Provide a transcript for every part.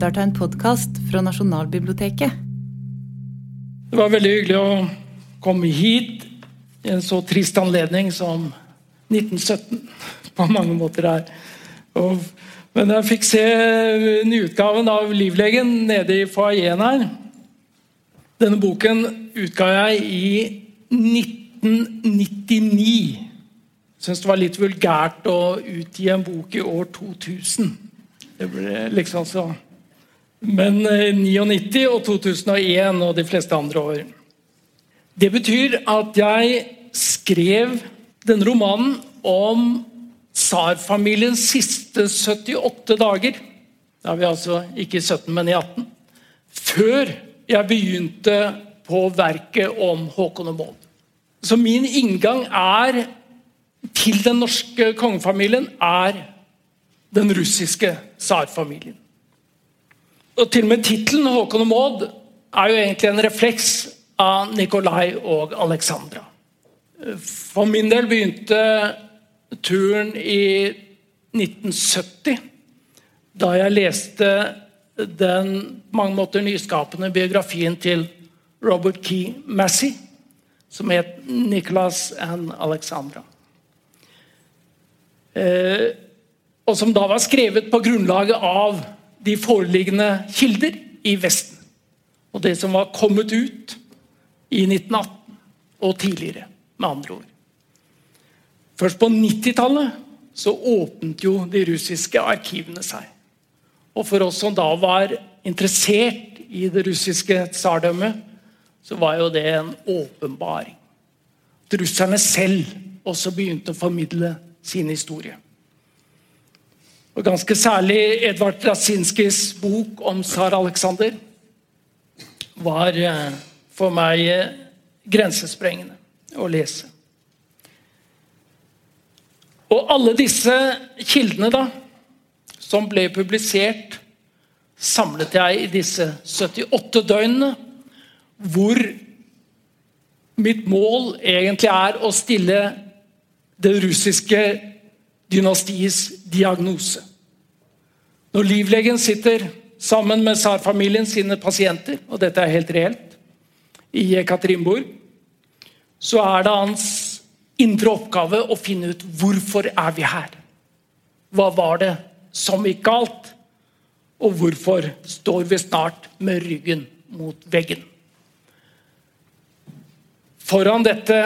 lytter til en podkast fra Nasjonalbiblioteket. Det var veldig hyggelig å komme hit i en så trist anledning som 1917 på mange måter er. Og, men jeg fikk se nyutgaven av Livlegen nede i foajeen her. Denne boken utga jeg i 1999. Syns det var litt vulgært å utgi en bok i år 2000. Det ble liksom så Men 99 og 2001 og de fleste andre år. Det betyr at jeg skrev denne romanen om tsarfamiliens siste 78 dager. Da er vi altså ikke i 17, men i 18. Før jeg begynte på verket om Håkon og Maud. Så min inngang er til den norske kongefamilien er den russiske tsarfamilien. Og til og med tittelen Håkon og Maud er jo egentlig en refleks av Nikolai og Alexandra. For min del begynte turen i 1970, da jeg leste den på mange måter nyskapende biografien til Robert Key Massey, som het 'Nicholas and Alexandra'. Eh, og som da var skrevet på grunnlaget av de foreliggende kilder i Vesten. Og det som var kommet ut i 1918 og tidligere, med andre ord. Først på 90-tallet så åpnet jo de russiske arkivene seg. Og for oss som da var interessert i det russiske tsardømmet, så var jo det en åpenbaring. At russerne selv også begynte å formidle sin historie. Og Ganske særlig Edvard Rasinskis bok om tsar Aleksander var eh, for meg eh, grensesprengende å lese. Og alle disse kildene da, som ble publisert, samlet jeg i disse 78 døgnene, hvor mitt mål egentlig er å stille det russiske dynastiets diagnose. Når livlegen sitter sammen med tsarfamilien sine pasienter, og dette er helt reelt, i Ekaterinburg, så er det hans indre oppgave å finne ut hvorfor er vi her. Hva var det som gikk galt? Og hvorfor står vi snart med ryggen mot veggen? Foran dette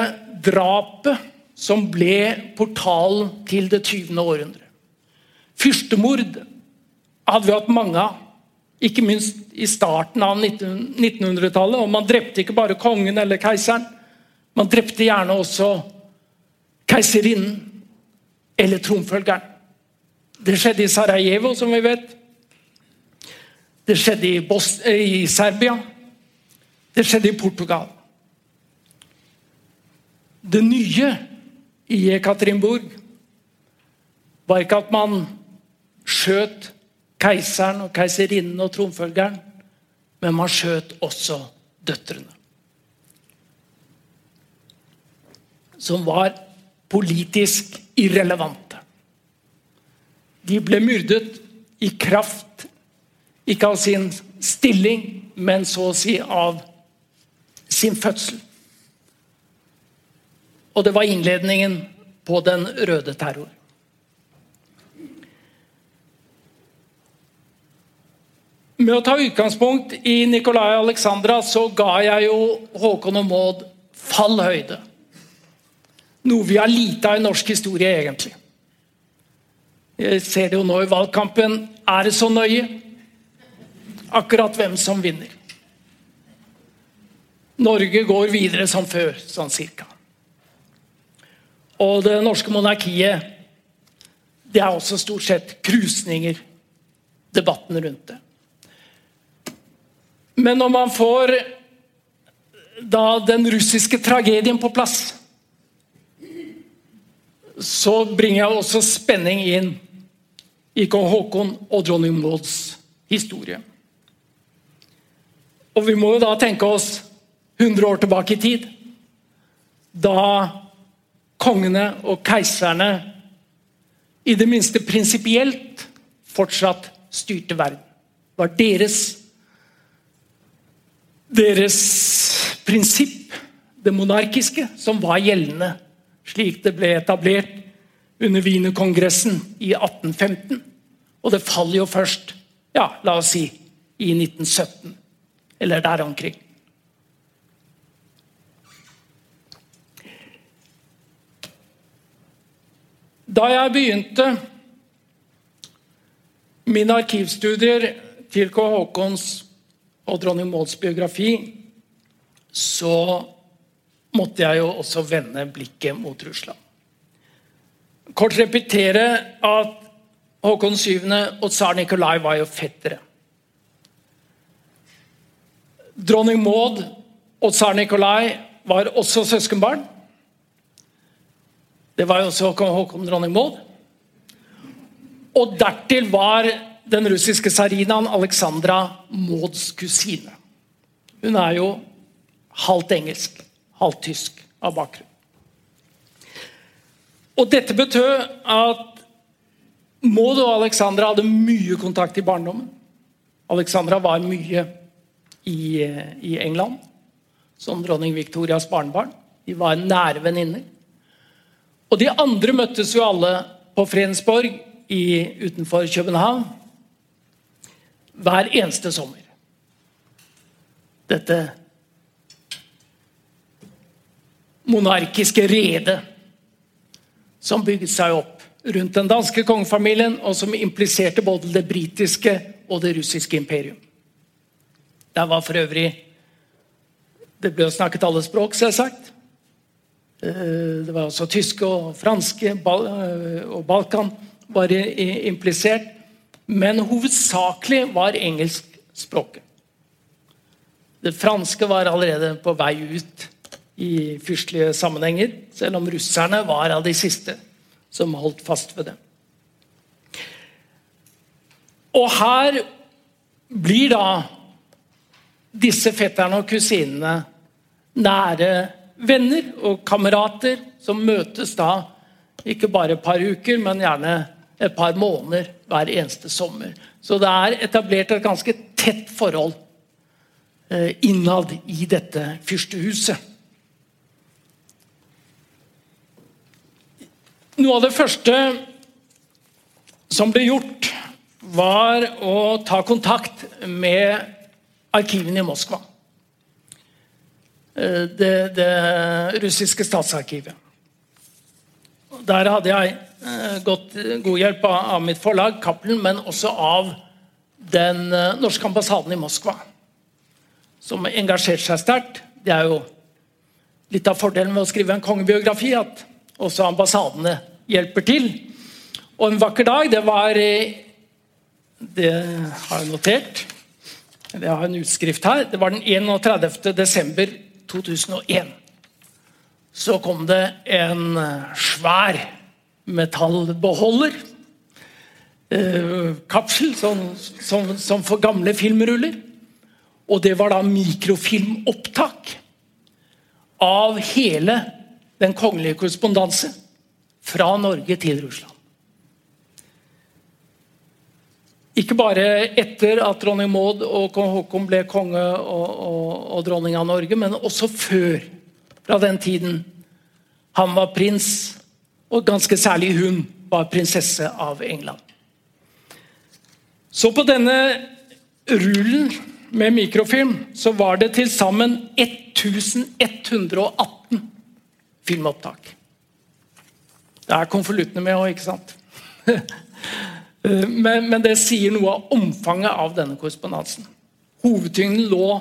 drapet som ble portalen til det 20. århundre. Fyrstemord hadde vi hatt mange av, ikke minst i starten av 1900-tallet. Og man drepte ikke bare kongen eller keiseren, man drepte gjerne også keiserinnen eller tronfølgeren. Det skjedde i Sarajevo, som vi vet. Det skjedde i, Bos i Serbia. Det skjedde i Portugal. Det nye i Ekaterinburg, var ikke at man skjøt keiseren og keiserinnen og tronfølgeren, men man skjøt også døtrene. Som var politisk irrelevante. De ble myrdet i kraft, ikke av sin stilling, men så å si av sin fødsel. Og det var innledningen på den røde terror. Med å ta utgangspunkt i Nikolai og Alexandra så ga jeg jo Håkon og Maud fallhøyde. Noe vi har lite av i norsk historie, egentlig. Jeg ser det jo nå i valgkampen. Er det så nøye? Akkurat hvem som vinner. Norge går videre som før, sånn cirka. Og det norske monarkiet det er også stort sett krusninger, debatten rundt det. Men når man får da den russiske tragedien på plass, så bringer jeg også spenning inn i kong Haakon og dronning Mauds historie. Og vi må jo da tenke oss 100 år tilbake i tid. Da kongene og keiserne i det minste prinsipielt fortsatt styrte verden. var deres deres prinsipp, det monarkiske, som var gjeldende slik det ble etablert under Wienerkongressen i 1815. Og det faller jo først, ja, la oss si, i 1917. Eller der omkring. Da jeg begynte mine arkivstudier til K. Haakons og dronning Mauds biografi, så måtte jeg jo også vende blikket mot Russland. Kort repetere at Håkon 7. og tsar Nikolai var jo fettere. Dronning Maud og tsar Nikolai var også søskenbarn. Det var jo også Håkon dronning Maud. Og dertil var den russiske tsarinaen Alexandra Mauds kusine. Hun er jo halvt engelsk, halvt tysk av bakgrunn. Og dette betød at Maud og Alexandra hadde mye kontakt i barndommen. Alexandra var mye i, i England som dronning Victorias barnebarn. De var nære venninner. Og de andre møttes jo alle på Fredensborg i, utenfor København hver eneste sommer. Dette monarkiske redet som bygde seg opp rundt den danske kongefamilien, og som impliserte både det britiske og det russiske imperium. Der var for øvrig Det ble snakket alle språk, selvsagt. Eh, det var også tyske og franske eh, og Balkan var implisert. Men hovedsakelig var engelskspråket. Det franske var allerede på vei ut i fyrstelige sammenhenger, selv om russerne var av de siste som holdt fast ved det. Og her blir da disse fetterne og kusinene nære venner og kamerater som møtes da ikke bare et par uker, men gjerne et par måneder hver eneste sommer. Så det er etablert et ganske tett forhold eh, innad i dette fyrstehuset. Noe av det første som ble gjort, var å ta kontakt med arkivene i Moskva. Eh, det, det russiske statsarkivet. Der hadde jeg eh, gått god hjelp av, mitt forlag, Cappelen, men også av den eh, norske ambassaden i Moskva. Som engasjerte seg sterkt. Det er jo litt av fordelen med å skrive en kongebiografi, at også ambassadene hjelper til. Og en vakker dag, det var Det har jeg notert. Jeg har en utskrift her. Det var den 31. desember 2001 så kom det en eh, svær metallbeholder. Eh, kapsel, som, som, som, for gamle filmruller. Og det var da mikrofilmopptak av hele den kongelige korrespondanse fra Norge til Russland. Ikke bare etter at dronning Maud og kong Haakon ble konge og, og, og, dronning av Norge, men også før. Fra den tiden han var prins, og ganske særlig hun var prinsesse av England. Så på denne rullen med mikrofilm så var det til sammen 1118 filmopptak. Det er konvoluttene med òg, ikke sant? Men, men, det sier noe av omfanget av denne korrespondansen. Hovedtyngden lå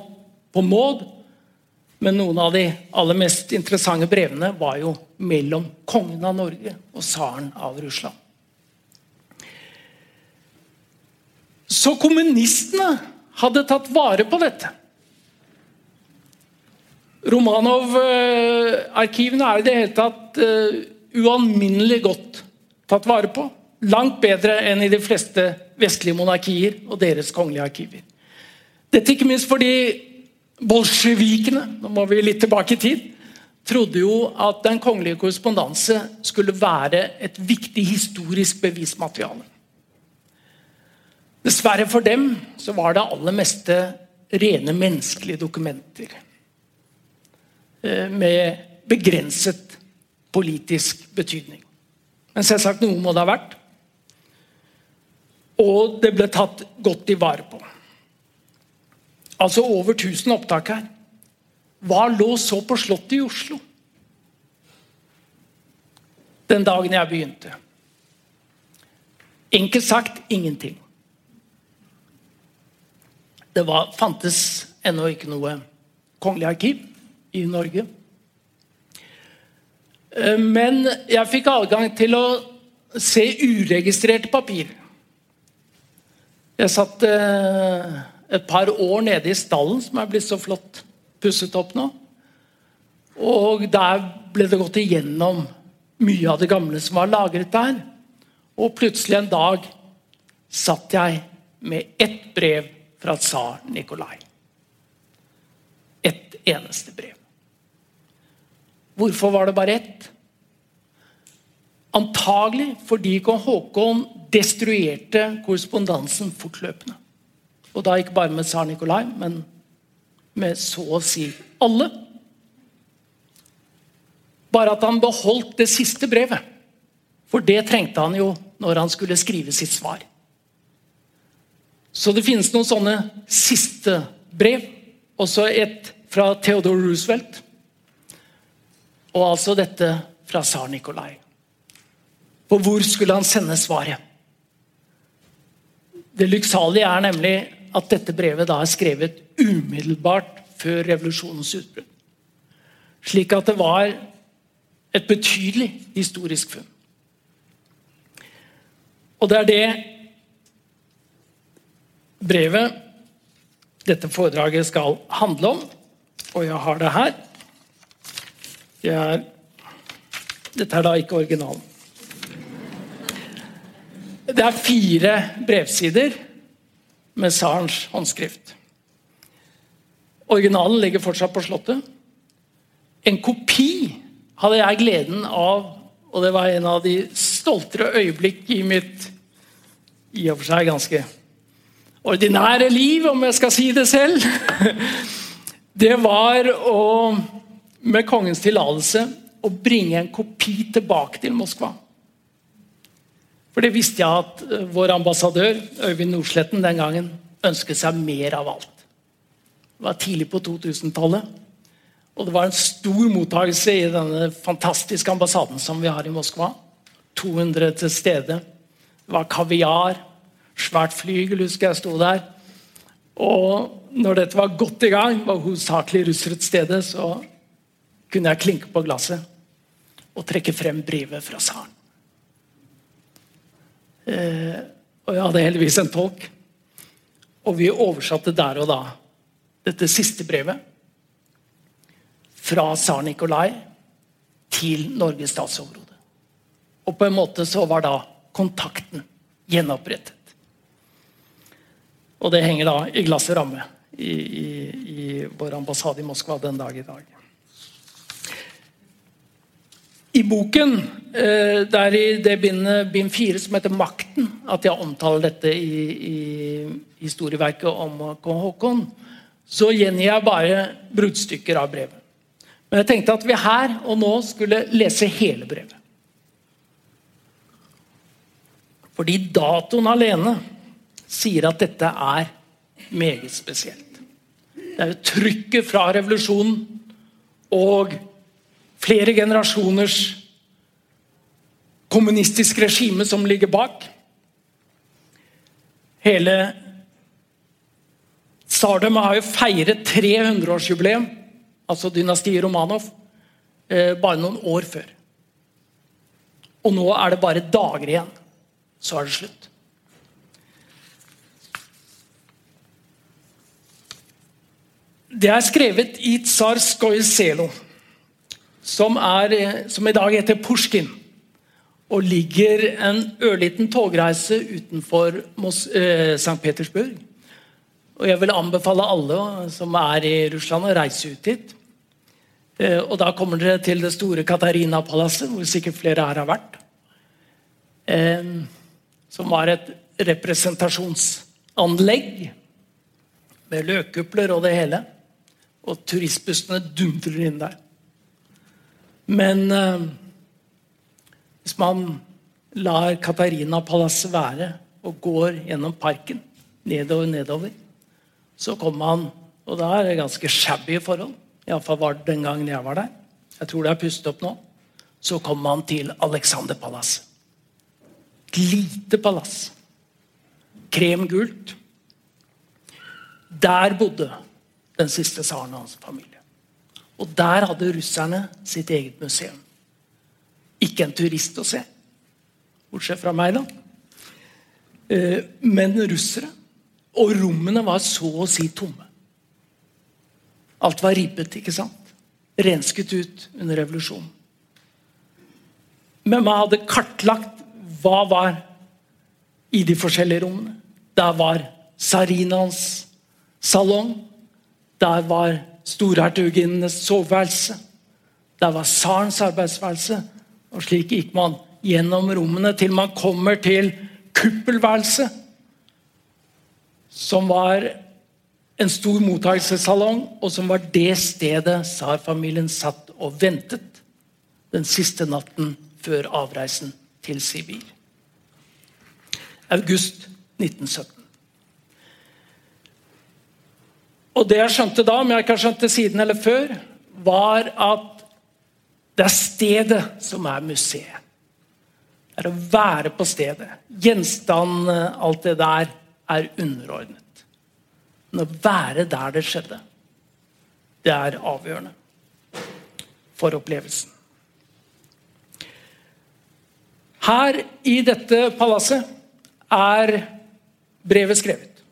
på Maud, men noen av de aller mest interessante brevene var jo mellom kongen av Norge og tsaren av Russland. Så kommunistene hadde tatt vare på dette. Romanov-arkivene er i det hele tatt uh, ualminnelig godt tatt vare på. Langt bedre enn i de fleste vestlige monarkier og deres kongelige arkiver. Dette ikke minst fordi bolsjevikene nå må vi litt tilbake i tid, trodde jo at den kongelige korrespondanse skulle være et viktig historisk bevismateriale. Dessverre for dem så var det aller meste rene menneskelige dokumenter. Eh, med begrenset politisk betydning. Men selvsagt noe må det ha vært. Og det ble tatt godt i vare på. Altså over 1000 opptak her. Hva lå så på Slottet i Oslo den dagen jeg begynte? Enkelt sagt ingenting. Det var, fantes ennå ikke noe kongelig arkiv i Norge. Eh, men jeg fikk adgang til å se uregistrerte papir. Jeg satt eh, et par år nede i stallen, som er blitt så flott pusset opp nå. Og der ble det gått igjennom mye av det gamle som var lagret der. Og plutselig en dag satt jeg med ett brev fra tsar Nikolai. Ett eneste brev. Hvorfor var det bare ett? Antagelig fordi kong Haakon destruerte korrespondansen fortløpende. Og da ikke bare med tsar Nikolai, men med så å si alle. Bare at han beholdt det siste brevet. For det trengte han jo når han skulle skrive sitt svar. Så det finnes noen sånne siste brev. Også et fra Theodore Roosevelt. Og altså dette fra tsar Nikolai. For hvor skulle han sende svaret? Det lykksalige er nemlig at dette brevet da er skrevet umiddelbart før revolusjonens utbrudd. Slik at det var et betydelig historisk funn. Og det er det brevet dette foredraget skal handle om. Og jeg har det her. Det er, dette er da ikke originalen. Det er fire brevsider med tsarens håndskrift. Originalen ligger fortsatt på Slottet. En kopi hadde jeg gleden av, og det var en av de stoltere øyeblikk i mitt i og for seg ganske ordinære liv, om jeg skal si det selv. Det var å, med kongens tillatelse, å bringe en kopi tilbake til Moskva. For det visste jeg at eh, vår ambassadør Øyvind Nordsletten den gangen ønsket seg mer av alt. Det var tidlig på 2000-tallet. Og det var en stor mottakelse i denne fantastiske ambassaden som vi har i Moskva. 200 til stede. Det var kaviar. Svært flygel, husker jeg sto der. Og når dette var godt i gang, var hovedsakelig russere til stede, så kunne jeg klinke på glasset og trekke frem brevet fra tsaren. Eh, og jeg hadde heldigvis en tolk. Og vi oversatte der og da dette siste brevet fra tsar Nikolai til Norges statsoverhode. Og på en måte så var da kontakten gjenopprettet. Og det henger da i glass og ramme i, i, i vår ambassade i Moskva den dag i dag. I boken, der det er i det bindet, bind fire som heter 'Makten', at jeg omtaler dette i, i historieverket om kong Haakon, så gjengir jeg bare bruddstykker av brevet. Men jeg tenkte at vi her og nå skulle lese hele brevet. Fordi datoen alene sier at dette er meget spesielt. Det er jo trykket fra revolusjonen og flere generasjoners kommunistisk regime som ligger bak. Hele Sardem har jo feiret 300-årsjubileum, altså dynastiet Romanov, eh, bare noen år før. Og nå er det bare dager igjen, så er det slutt. Det er skrevet i Tsar Selo som, er, som i dag heter Pushkin. Og ligger en ørliten togreise utenfor eh, St. Petersburg. Og jeg vil anbefale alle som er i Russland, å reise ut dit. Eh, og da kommer dere til det store Katarina-palasset, hvor sikkert flere her har vært. Eh, som var et representasjonsanlegg med løkkupler og det hele. Og turistbussene dundrer inn der. Men eh, hvis man lar Katarina-palasset være og går gjennom parken, nedover, nedover, så kommer man Og da er det ganske shabby forhold. Iallfall var det den gangen jeg var der. Jeg tror det er pustet opp nå. Så kommer man til Alexanderpalasset. Et lite palass. Kremgult. Der bodde den siste tsaren og hans familie. Og der hadde russerne sitt eget museum. Ikke en turist å se, bortsett fra meg, da. Eh, men russere. Og rommene var så å si tomme. Alt var ribbet, ikke sant? Rensket ut under revolusjonen. Men man hadde kartlagt hva var i de forskjellige rommene. Der var Sarinans salong. Der var storhertuginnenes soveværelse. Der var tsarens arbeidsværelse. Og slik gikk man gjennom rommene til man kommer til kuppelværelset. Som var en stor mottakelsessalong, og som var det stedet tsarfamilien satt og ventet den siste natten før avreisen til Sibir. August 1917. Og det jeg skjønte da, om jeg ikke har skjønt det siden eller før, var at det er stedet som er museet. Det er å være på stedet. Gjenstandene, alt det der, er underordnet. Men å være der det skjedde, det er avgjørende for opplevelsen. Her i dette palasset er brevet skrevet.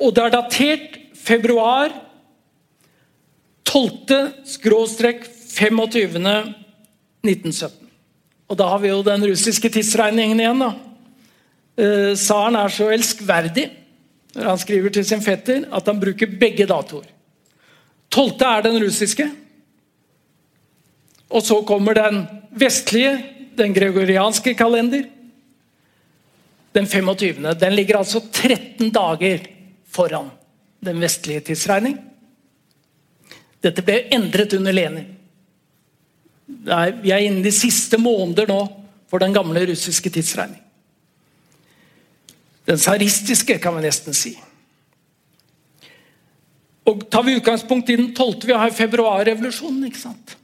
Og det er datert februar 12.-25.1917. Og da har vi jo den russiske tidsregningen igjen. da. Eh, Tsaren er så elskverdig når han skriver til sin fetter, at han bruker begge datoer. 12. er den russiske. Og så kommer den vestlige, den gregorianske kalender. Den 25. Den ligger altså 13 dager foran den vestlige tidsregning. Dette ble endret under Lenin. vi er inne i de siste måneder nå for den gamle russiske tidsregning. Den tsaristiske, kan vi nesten si. Og Tar vi utgangspunkt i den 12. Vi har februarrevolusjonen. ikke sant?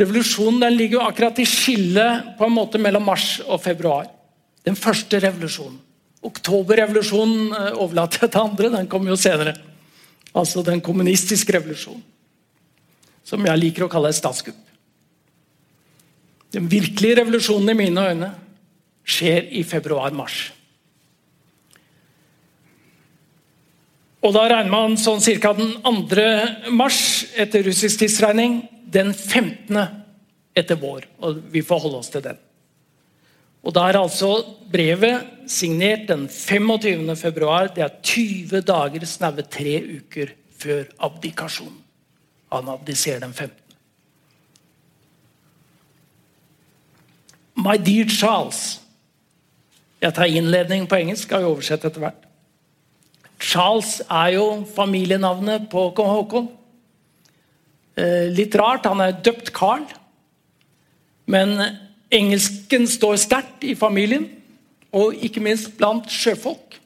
Revolusjonen ligger jo akkurat i skillet på en måte mellom mars og februar. Den første revolusjonen. Oktoberrevolusjonen eh, overlater jeg til andre. Den kommer jo senere. Altså den kommunistiske revolusjonen. Som jeg liker å kalle et statskupp. Den virkelige revolusjonen i mine øyne skjer i februar-mars. Og Da regner man sånn ca. den 2. mars etter russisk tidsregning. Den 15. etter vår. Og vi får holde oss til den. Og Da er altså brevet signert den 25. februar. Det er 20 dager, snaue tre uker før abdikasjonen. Han abdiserer den 15. My dear Charles. Jeg tar innledning på engelsk, skal jo oversette etter hvert. Charles er jo familienavnet på kong Haakon. Eh, litt rart, han er døpt Carl. Men Engelsken står sterkt i familien, og ikke minst blant sjøfolk.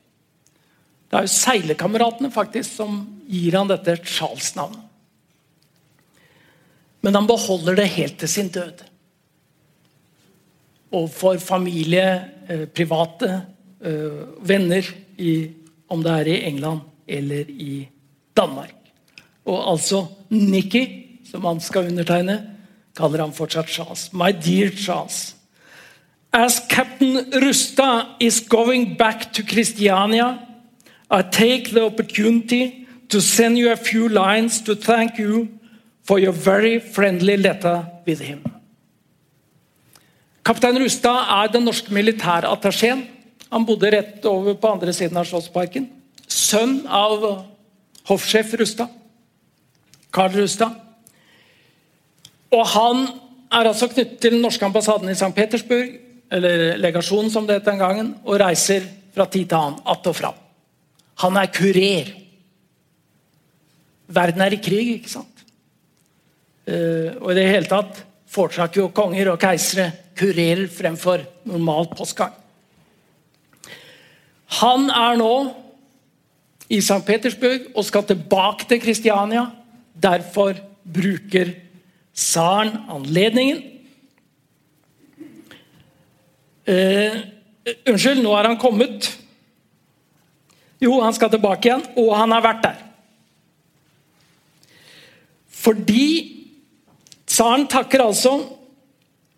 Det er jo seilekameratene faktisk som gir han dette Charles-navnet. Men han beholder det helt til sin død. Og for familie, eh, private, eh, venner, i, om det er i England eller i Danmark. Og altså Nikki, som han skal undertegne, kaller han fortsatt Charles. My dear Charles. As Captain Rusta is going back to Christiania, I take the opportunity to send you a few lines to thank you for your very friendly letter with him. Kaptein Rustad er den norske militærattachéen. Han bodde rett over på andre siden av Slottsparken. Sønn av hoffsjef Rustad. Karl Rustad. Og han er altså knyttet til den norske ambassaden i St. Petersburg, eller legasjonen som det het den gangen, og reiser fra tid til annen, att og fram. Han er kurer. Verden er i krig, ikke sant? Uh, og i det hele tatt foretrakk jo konger og keisere kurerer fremfor normal postgang. Han er nå i St. Petersburg og skal tilbake til Kristiania. Derfor bruker tsaren anledningen. Uh, unnskyld, nå er han kommet. Jo, han skal tilbake igjen, og han har vært der. Fordi tsaren takker altså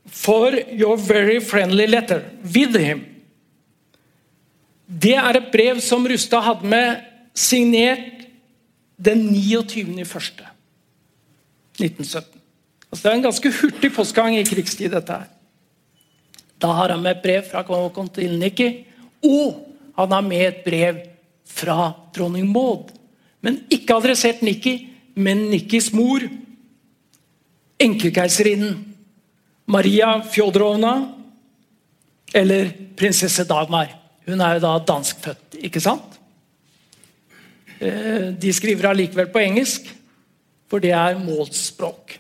for your very friendly letter with him. Det er et brev som Rustad hadde med signert den 29.1.1917. Altså det er en ganske hurtig postgang i krigstid. dette her. Da har han med et brev fra Kontilniki, og han har med et brev fra dronning Maud. Men ikke adressert Nikki, men Nikkis mor. Enkekeiserinnen Maria Fjodorovna, eller prinsesse Dagmar. Hun er jo da danskfødt, ikke sant? Eh, de skriver allikevel på engelsk, for det er målspråk.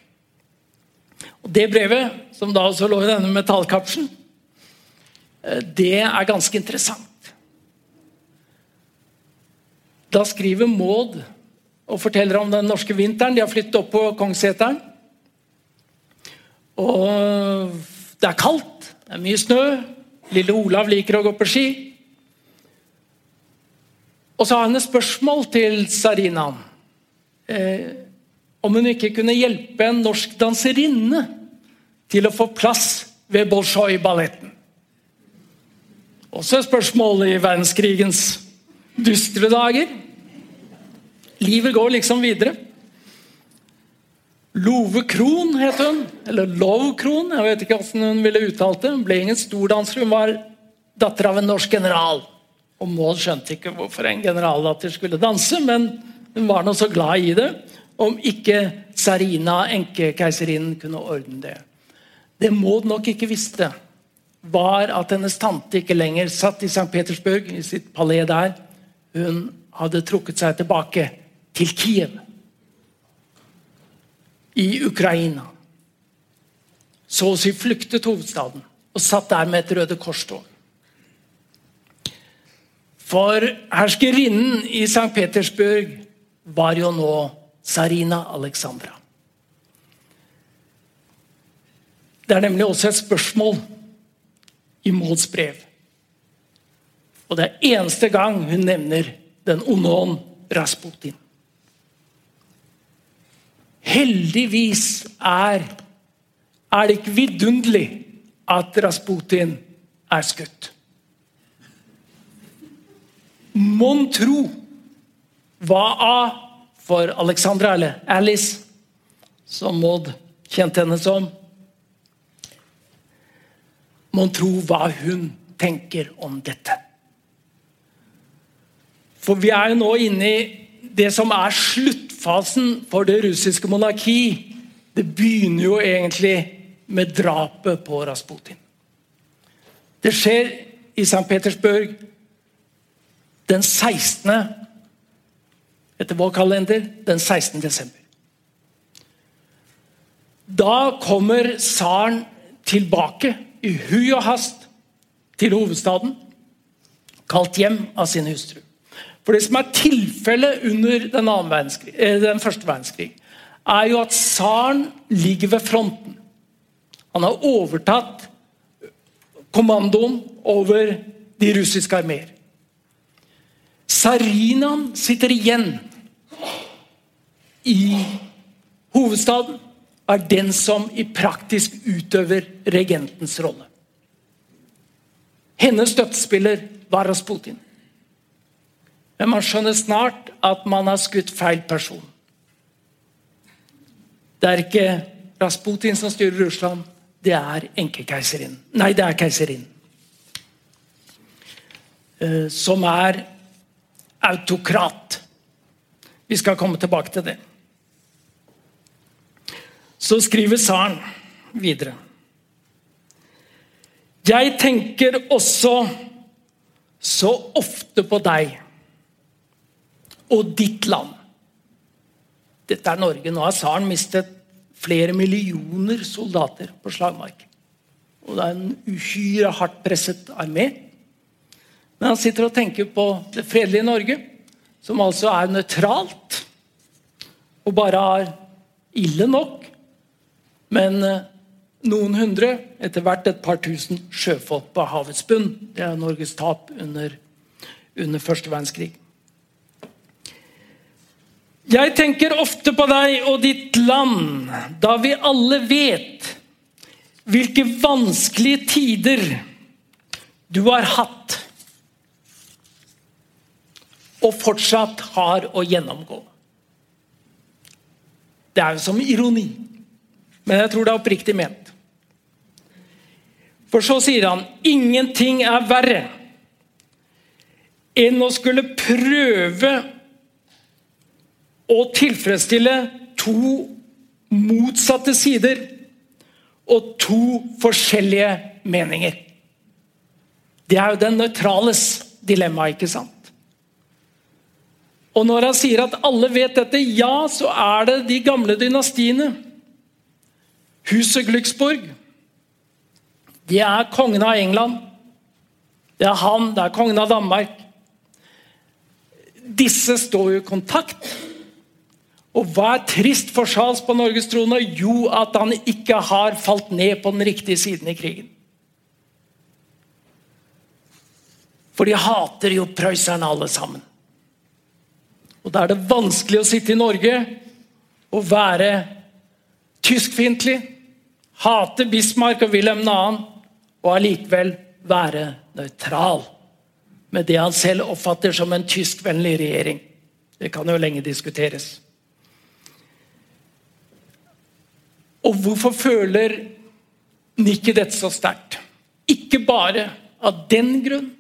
Det brevet, som da også lå i denne metallkapselen, eh, det er ganske interessant. Da skriver Maud og forteller om den norske vinteren. De har flyttet opp på Kongsseteren. Og det er kaldt, det er mye snø. Lille Olav liker å gå på ski. Og så har hun et spørsmål til Sarinaen. Eh, om hun ikke kunne hjelpe en norsk danserinne til å få plass ved Bolsjoj-balletten. Også et spørsmål i verdenskrigens dystre dager. Livet går liksom videre. Love Krohn het hun. Eller Love Krohn. Jeg vet ikke hvordan hun ville uttalt det. Hun ble ingen stordanser. Hun var datter av en norsk general. Og Maud skjønte ikke hvorfor en generaldatter skulle danse, men hun var nå så glad i det. Om ikke Sarina, enkekeiserinnen, kunne ordne det. Det Maud nok ikke visste, var at hennes tante ikke lenger satt i St. Petersburg, i sitt palé der. Hun hadde trukket seg tilbake til Kiev. I Ukraina. Så å si flyktet hovedstaden og satt der med et Røde Kors-tog. For herskerinnen i St. Petersburg var jo nå Sarina Alexandra. Det er nemlig også et spørsmål i Mauds brev. Og det er eneste gang hun nevner den onde ånd Rasputin. Heldigvis er, er det ikke vidunderlig at Rasputin er skutt. Mon tro hva av for Alexandra, eller Alice, som Maud kjente henne som Mon tro hva hun tenker om dette. For vi er jo nå inne i det som er sluttfasen for det russiske monarki. Det begynner jo egentlig med drapet på Rasputin. Det skjer i St. Petersburg den 16. etter vår kalender den 16. desember. Da kommer tsaren tilbake i hui og hast til hovedstaden, kalt hjem av sin hustru. For Det som er tilfellet under den, eh, den, første verdenskrig, er jo at tsaren ligger ved fronten. Han har overtatt kommandoen over de russiske armeer. Tsarinaen sitter igjen i hovedstaden. Er den som i praktisk utøver regentens rolle. Hennes støttespiller var Rasputin. Men man skjønner snart at man har skutt feil person. Det er ikke Rasputin som styrer Russland, det er enkekeiserinnen. Nei, det er keiserinnen. Eh, som er autokrat. Vi skal komme tilbake til det. Så skriver Saren videre. Jeg tenker også så ofte på deg og ditt land. Dette er Norge. Nå har Saren mistet flere millioner soldater på slagmark. Og det er en uhyre hardt presset armé. Men han sitter og tenker på det fredelige Norge, som altså er nøytralt. Og bare har ille nok, men eh, noen hundre, etter hvert et par tusen sjøfolk på havets bunn. Det er Norges tap under, under første verdenskrig. Jeg tenker ofte på deg og ditt land, da vi alle vet hvilke vanskelige tider du har hatt og fortsatt har å gjennomgå. Det er jo som ironi, men jeg tror det er oppriktig ment. For så sier han ingenting er verre enn å skulle prøve å tilfredsstille to motsatte sider og to forskjellige meninger. Det er jo den nøytrales dilemma, ikke sant? Og når han sier at alle vet dette, ja, så er det de gamle dynastiene. Huset Glücksburg. De er kongen av England. Det er han, det er kongen av Danmark. Disse står jo i kontakt og hva er trist for Charles på Norges trone? Jo, at han ikke har falt ned på den riktige siden i krigen. For de hater jo prøysserne alle sammen. Og Da er det vanskelig å sitte i Norge og være tyskfiendtlig, hate Bismarck og Wilhelm 2. og allikevel være nøytral med det han selv oppfatter som en tyskvennlig regjering. Det kan jo lenge diskuteres. Og hvorfor føler Nikki dette så sterkt? Ikke bare av den grunn,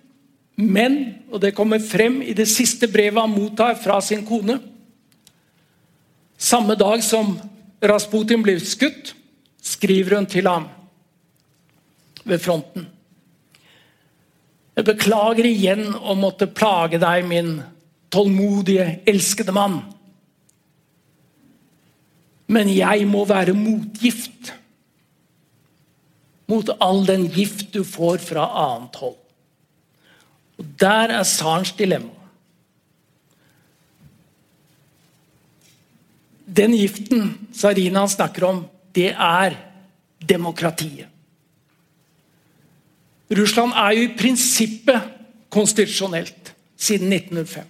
men, og det kommer frem i det siste brevet han mottar fra sin kone Samme dag som Rasputin blir skutt, skriver hun til ham ved fronten. Jeg beklager igjen å måtte plage deg, min tålmodige, elskede mann. Men jeg må være motgift mot all den gift du får fra annet hold. Og Der er tsarens dilemma. Den giften Sarina snakker om, det er demokratiet. Russland er jo i prinsippet konstitusjonelt siden 1905.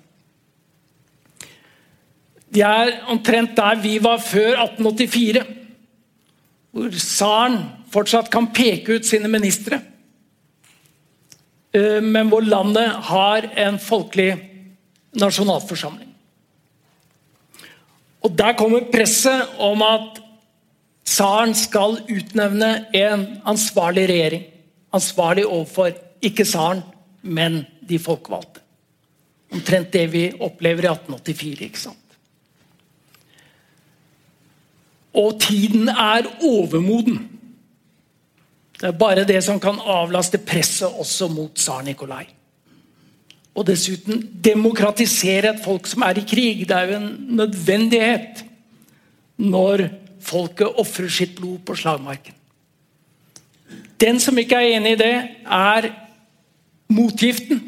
De er omtrent der vi var før 1884. Hvor tsaren fortsatt kan peke ut sine ministre. Eh, men hvor landet har en folkelig nasjonalforsamling. Og Der kommer presset om at tsaren skal utnevne en ansvarlig regjering. Ansvarlig overfor ikke tsaren, men de folkevalgte. Omtrent det vi opplever i 1884. ikke sant? Og tiden er overmoden. Det er bare det som kan avlaste presset også mot tsar Nikolai. Og dessuten demokratisere et folk som er i krig. Det er jo en nødvendighet når folket ofrer sitt blod på slagmarken. Den som ikke er enig i det, er motgiften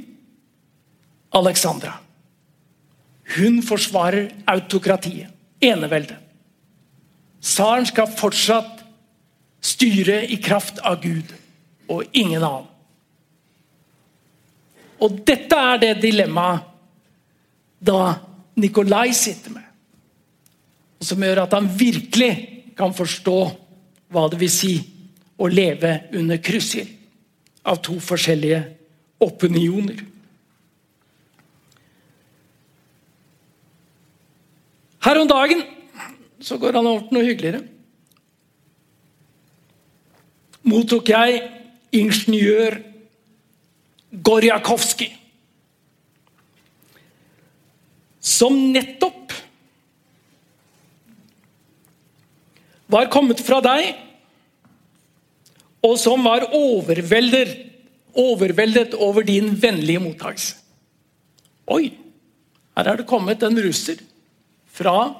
Alexandra. Hun forsvarer autokratiet, eneveldet. Tsaren skal fortsatt styre i kraft av Gud og ingen annen. Og dette er det dilemmaet da Nikolai sitter med. Som gjør at han virkelig kan forstå hva det vil si å leve under kryssild av to forskjellige opinioner. Her om dagen så går han over til noe hyggeligere. Mottok jeg ingeniør Gorjakovskij. Som nettopp var kommet fra deg, og som var overveldet overveldet over din vennlige mottakelse. Oi, her er det kommet en russer fra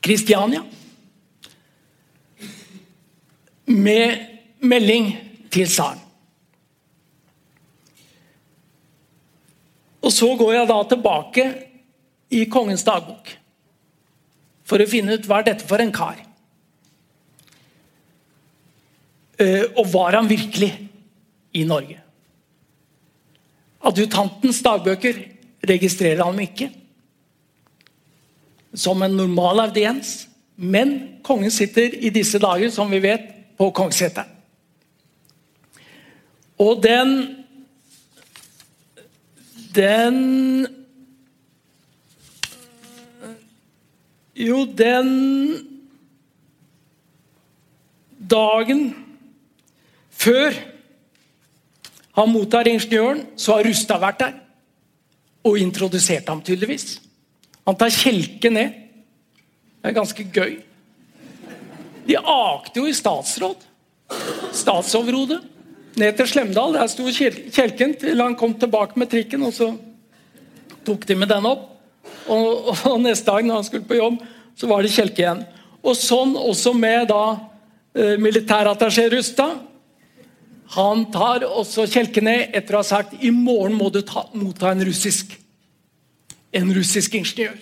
Kristiania med melding til tsaren. Og så går jeg da tilbake i kongens dagbok for å finne ut hva er dette for en kar. Eh, og var han virkelig i Norge? Adjutantens dagbøker registrerer han ikke som en normal audiens. Men kongen sitter i disse dager, som vi vet, på kongsseteren. Og den Den Jo, den dagen før han mottar ingeniøren, så har Rustad vært der og introdusert ham tydeligvis. Han tar kjelke ned. Det er ganske gøy. De akte jo i statsråd. Statsoverhodet. Ned til Slemdal. Der sto kjelken til han kom tilbake med trikken. og Så tok de med den opp. Og, og neste dag når han skulle på jobb, så var det kjelke igjen. Og sånn også med da eh, militærattaché Rustad. Han tar også kjelken ned etter å ha sagt i morgen må du ta, motta en russisk en russisk ingeniør.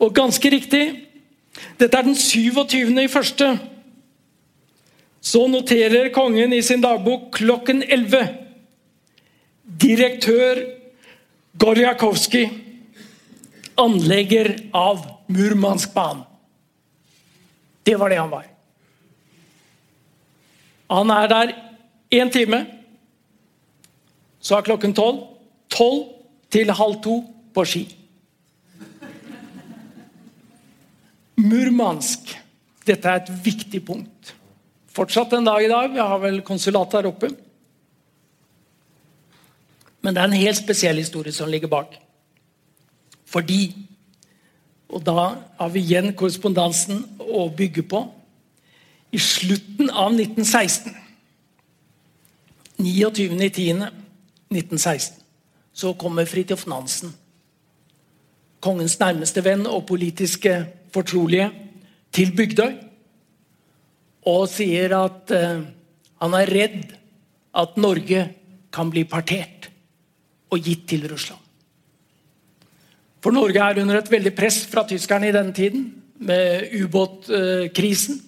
Og ganske riktig dette er den 27. i første. Så noterer kongen i sin dagbok klokken 11. Direktør Gorjakovskij, anlegger av Murmanskbanen. Det var det han var. Han er der én time. Så er klokken tolv. Tolv til halv to på ski. Murmansk. Dette er et viktig punkt. Fortsatt en dag i dag. Vi har vel konsulat der oppe. Men det er en helt spesiell historie som ligger bak. Fordi Og da har vi igjen korrespondansen å bygge på. I slutten av 1916, 29.10.1916, så kommer Fridtjof Nansen, kongens nærmeste venn og politiske fortrolige til Bygdøy og sier at uh, han er redd at Norge kan bli partert og gitt til Russland. For Norge er under et veldig press fra tyskerne i denne tiden, med ubåtkrisen.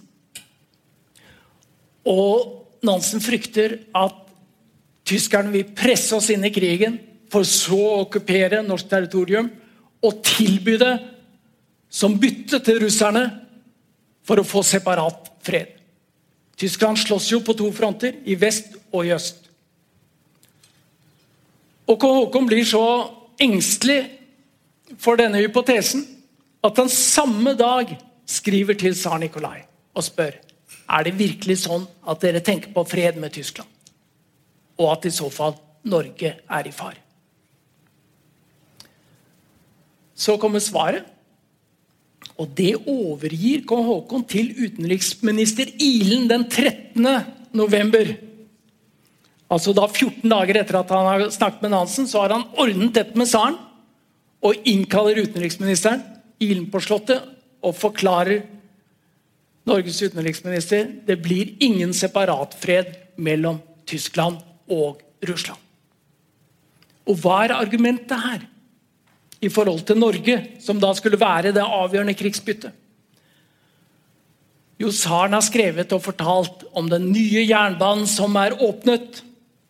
Og Nansen frykter at tyskerne vil presse oss inn i krigen, for så å okkupere norsk territorium og tilby det som bytte til russerne for å få separat fred. Tyskland slåss jo på to fronter, i vest og i øst. Og Haakon blir så engstelig for denne hypotesen at han samme dag skriver til tsar Nikolai og spør er det virkelig sånn at dere tenker på fred med Tyskland, og at i så fall Norge er i fare. Så kommer svaret. Og det overgir kong Haakon til utenriksminister Ilen den 13. november. Altså da 14 dager etter at han har snakket med Nansen, så har han ordnet dette med tsaren og innkaller utenriksministeren Ilen på Slottet og forklarer Norges utenriksminister det blir ingen separatfred mellom Tyskland og Russland. Og hva er argumentet her? i forhold til Norge, som da skulle være det avgjørende krigsbyttet. Jo, tsaren har skrevet og fortalt om den nye jernbanen som er åpnet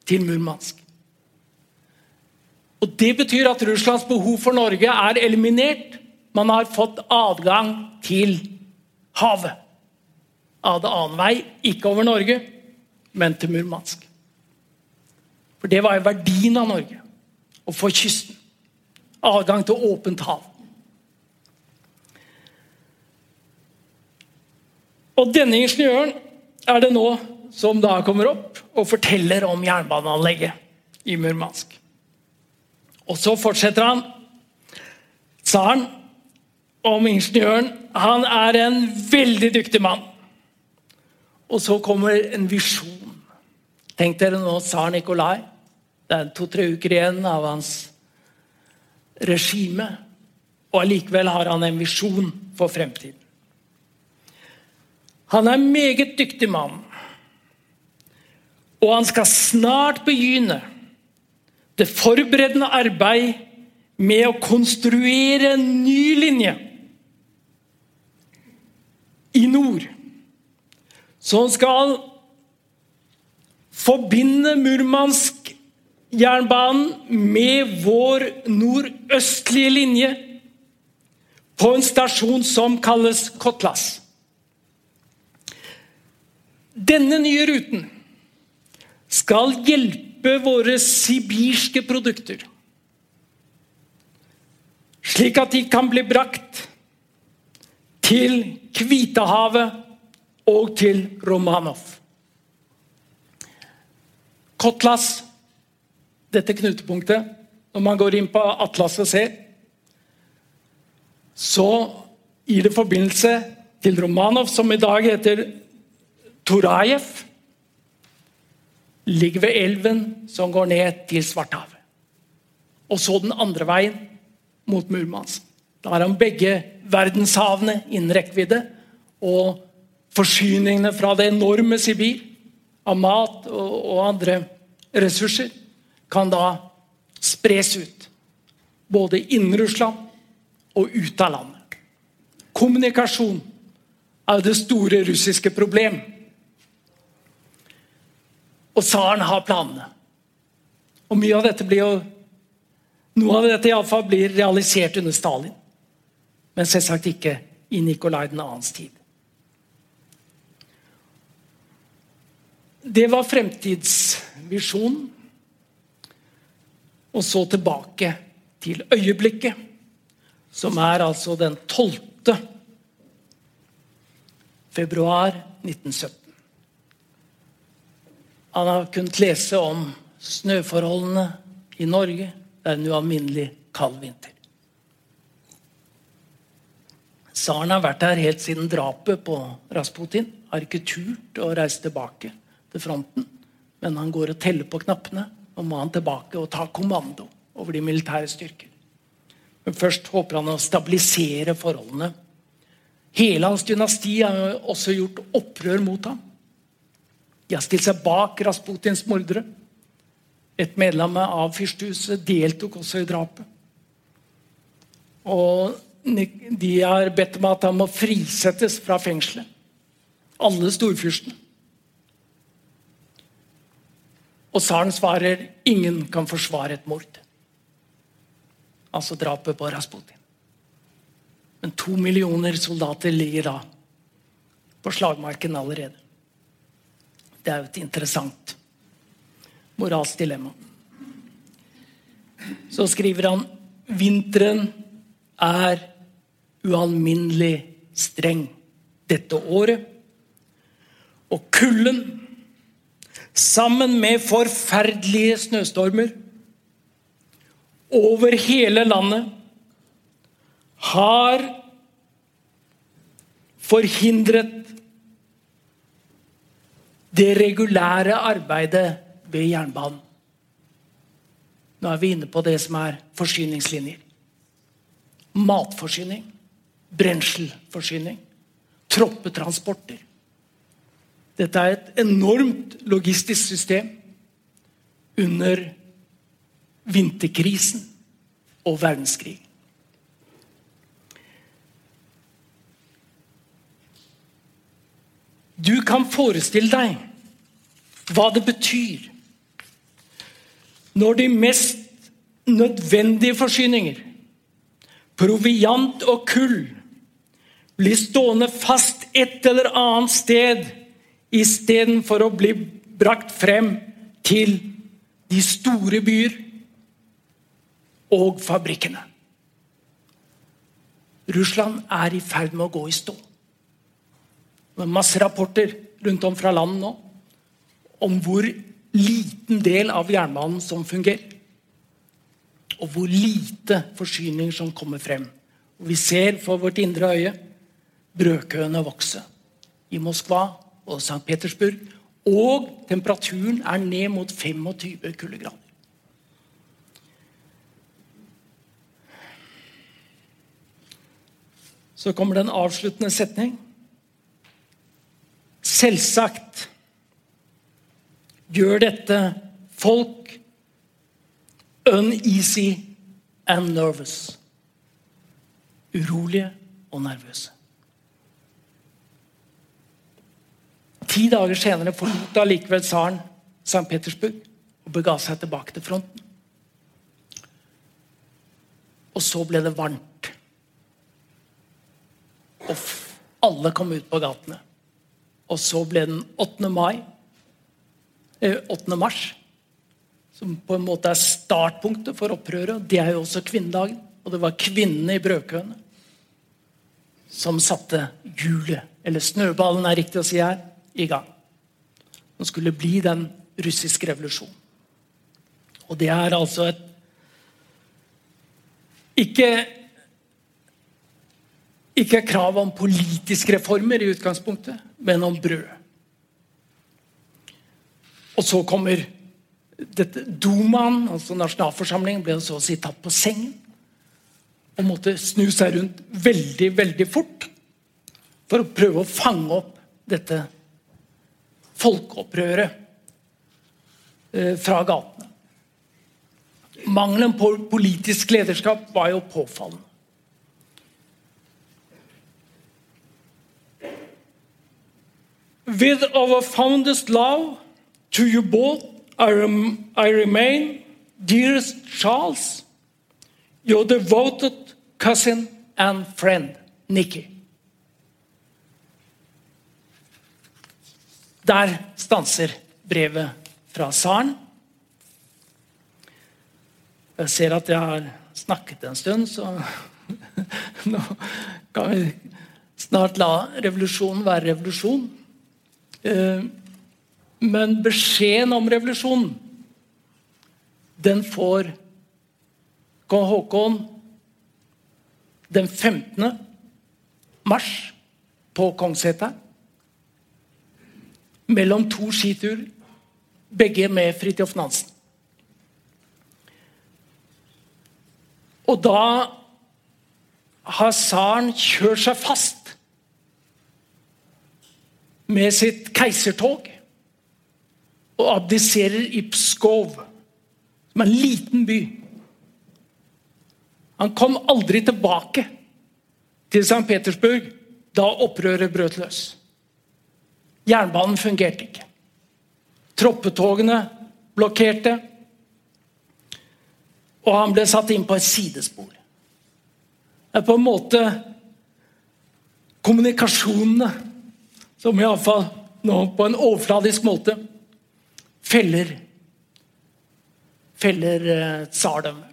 til Murmansk. Og Det betyr at Russlands behov for Norge er eliminert. Man har fått adgang til havet. Av det annen vei, ikke over Norge, men til Murmansk. For det var jo verdien av Norge. Å få kysten adgang til åpent hav. Og denne ingeniøren er det nå som da kommer opp og forteller om jernbaneanlegget i Murmansk. Og så fortsetter han, tsaren, om ingeniøren. Han er en veldig dyktig mann. Og så kommer en visjon Tenk dere nå tsar Nikolai. Det er to-tre uker igjen av hans regime. Og allikevel har han en visjon for fremtiden. Han er en meget dyktig mann. Og han skal snart begynne det forberedende arbeid med å konstruere en ny linje i nord. Som skal forbinde Murmansk-jernbanen med vår nordøstlige linje på en stasjon som kalles Kotlas. Denne nye ruten skal hjelpe våre sibirske produkter, slik at de kan bli brakt til Kvitehavet og til Romanov. Kotlas, dette knutepunktet, når man går inn på Atlas og ser, så gir det forbindelse til Romanov, som i dag heter Torajev. Ligger ved elven som går ned til Svarthavet. Og så den andre veien, mot Murmansk. Da har han begge verdenshavene innen rekkevidde. Og forsyningene fra det enorme Sibir av mat og, og andre ressurser kan da spres ut. Både innen Russland og ut av landet. Kommunikasjon er det store russiske problem. Og tsaren har planene. Og mye av dette blir jo Noe av dette i alle fall blir realisert under Stalin. Men selvsagt ikke i Nikolai 2.s tid. Det var fremtidsvisjonen. Og så tilbake til øyeblikket, som er altså den 12. februar 1917. Han har kunnet lese om snøforholdene i Norge. Det er en ualminnelig kald vinter. Tsaren har vært her helt siden drapet på Rasputin. Har ikke turt å reise tilbake til fronten. Men han går og teller på knappene. Nå må han tilbake og ta kommando over de militære styrker. Men først håper han å stabilisere forholdene. Hele hans dynasti har også gjort opprør mot ham. De har stilt seg bak Rasputins mordere. Et medlem av fyrstehuset deltok også i drapet. Og de har bedt om at han må frisettes fra fengselet. Alle storfyrstene. Og tsaren svarer ingen kan forsvare et mord. Altså drapet på Rasputin. Men to millioner soldater ligger da på slagmarken allerede. Det er jo et interessant moralsk dilemma. Så skriver han vinteren er ualminnelig streng dette året. Og kulden, sammen med forferdelige snøstormer over hele landet, har forhindret det regulære arbeidet ved jernbanen. Nå er vi inne på det som er forsyningslinjer. Matforsyning, brenselforsyning, troppetransporter. Dette er et enormt logistisk system under vinterkrisen og verdenskrig. Du kan forestille deg hva det betyr når de mest nødvendige forsyninger, proviant og kull, blir stående fast et eller annet sted istedenfor å bli brakt frem til de store byer og fabrikkene. Russland er i ferd med å gå i stå. Det er masse rapporter rundt om fra landet nå om hvor liten del av jernbanen som fungerer. Og hvor lite forsyninger som kommer frem. Og vi ser for vårt indre øye brødkøene vokse. I Moskva og St. Petersburg Og temperaturen er ned mot 25 kuldegrader. Så kommer det en avsluttende setning. Selvsagt gjør dette folk uneasy and nervous. Urolige og nervøse. Ti dager senere forlot allikevel tsaren St. Petersburg og bega seg tilbake til fronten. Og så ble det varmt. Og alle kom ut på gatene. Og så ble den 8. mai, 8. Eh, mars, som på en måte er startpunktet for opprøret. Det er jo også kvinnedagen. Og det var kvinnene i brødkøene som satte hjulet, eller snøballen er riktig å si her, i gang. Som skulle bli den russiske revolusjonen. Og det er altså et ikke, ikke krav om politiske reformer i utgangspunktet, men om brød. Og så kommer dette Dumaen, altså nasjonalforsamlingen, ble så å si tatt på sengen. Og måtte snu seg rundt veldig, veldig fort for å prøve å fange opp dette folkeopprøret eh, fra gatene. Mangelen på politisk lederskap var jo påfallende. With our fondest love to you both, I, rem I remain, dearest Charles, your devoted cousin and friend, Nikki. Der stanser brevet fra tsaren. Jeg ser at jeg har snakket en stund, så nå kan vi snart la revolusjonen være revolusjon. Eh, men beskjeden om revolusjonen, den får kong Haakon den 15. mars på Kongsseter mellom to skiturer, begge med Fridtjof Nansen. Og da har tsaren kjørt seg fast med sitt keisertog og abdiserer i Pskov, som er en liten by. Han kom aldri tilbake til St. Petersburg da opprøret brøt løs. Jernbanen fungerte ikke. Troppetogene blokkerte. Og han ble satt inn på et sidespor. Det er på en måte kommunikasjonene som iallfall nå på en overfladisk måte feller feller eh, tsardømmet.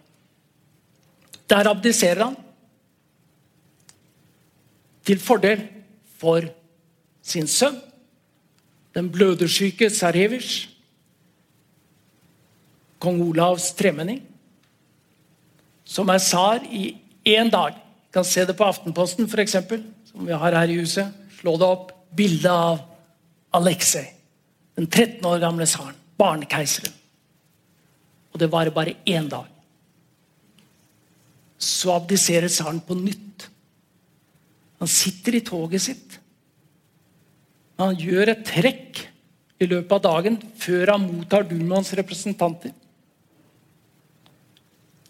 Der abdiserer han til fordel for sin sønn den blødersyke Sarevich, kong Olavs tremenning, som er tsar i én dag. Du kan se det på Aftenposten, f.eks., som vi har her i huset. Slå det opp. Bilde av Aleksej, den 13 år gamle tsaren. Barnekeiseren. Og det varer bare én dag. Så abdiserer tsaren på nytt. Han sitter i toget sitt han gjør et trekk i løpet av dagen før han mottar Dumans representanter.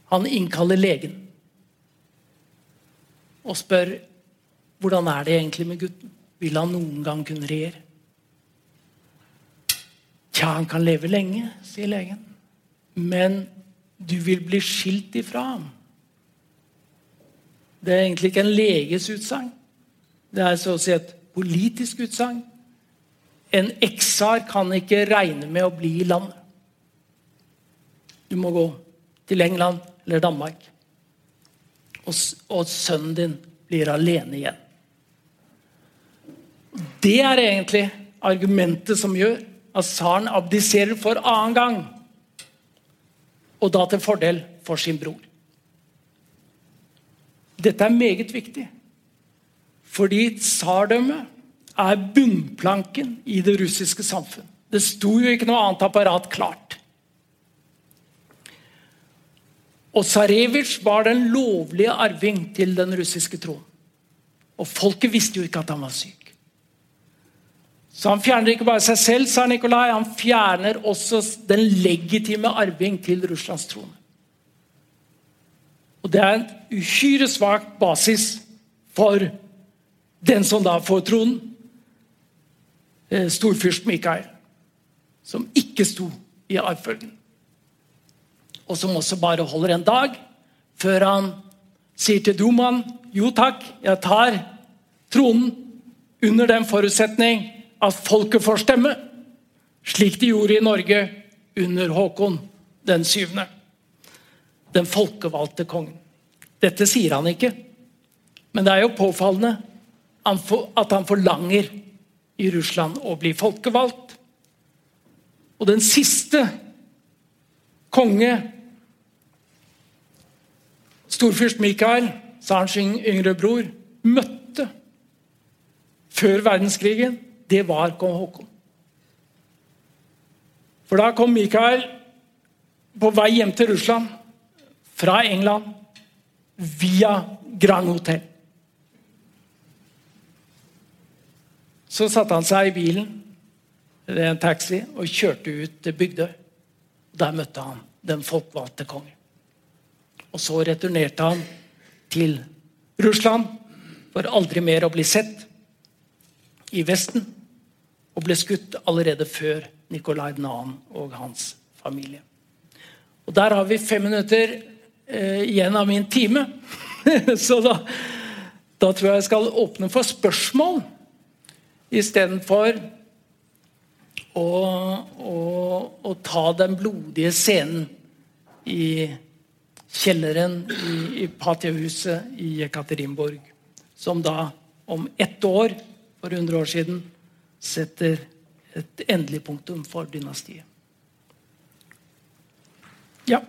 Han innkaller legen og spør hvordan er det egentlig med gutten. Vil han noen gang kunne regjere? Tja, han kan leve lenge, sier legen. Men du vil bli skilt ifra ham. Det er egentlig ikke en leges utsagn. Det er så å si et politisk utsagn. En eksar kan ikke regne med å bli i landet. Du må gå til England eller Danmark. Og, og sønnen din blir alene igjen. Det er egentlig argumentet som gjør at tsaren abdiserer for annen gang. Og da til fordel for sin bror. Dette er meget viktig. Fordi tsardømmet er bunnplanken i det russiske samfunn. Det sto jo ikke noe annet apparat klart. Og Sarevitsj var den lovlige arving til den russiske troen. Og folket visste jo ikke at han var syk. Så han fjerner ikke bare seg selv, sa Nikolai, han fjerner også den legitime arving til Russlands trone. Og Det er en uhyre svak basis for den som da får tronen, storfyrst Mikael, som ikke sto i arvfølgen. Og som også bare holder en dag før han sier til Duman jo takk, jeg tar tronen under den forutsetning at folket får stemme, slik de gjorde i Norge under Håkon den syvende. Den folkevalgte kongen. Dette sier han ikke, men det er jo påfallende at han forlanger i Russland å bli folkevalgt. Og den siste konge, storfyrst Mikael, tsarens yngre bror, møtte før verdenskrigen, det var kong Haakon. For da kom Mikael på vei hjem til Russland fra England via Grand Hotel. Så satte han seg i bilen eller en taxi og kjørte ut til Bygdøy. Der møtte han den folkevalgte kongen. Og så returnerte han til Russland for aldri mer å bli sett i Vesten. Og ble skutt allerede før Nikolai 2. og hans familie. Og Der har vi fem minutter eh, igjen av min time. så da, da tror jeg jeg skal åpne for spørsmål istedenfor å, å, å ta den blodige scenen i kjelleren i, i Patiahuset i Ekaterinborg, Som da om ett år, for 100 år siden, setter et endelig punktum for dynastiet. Ja.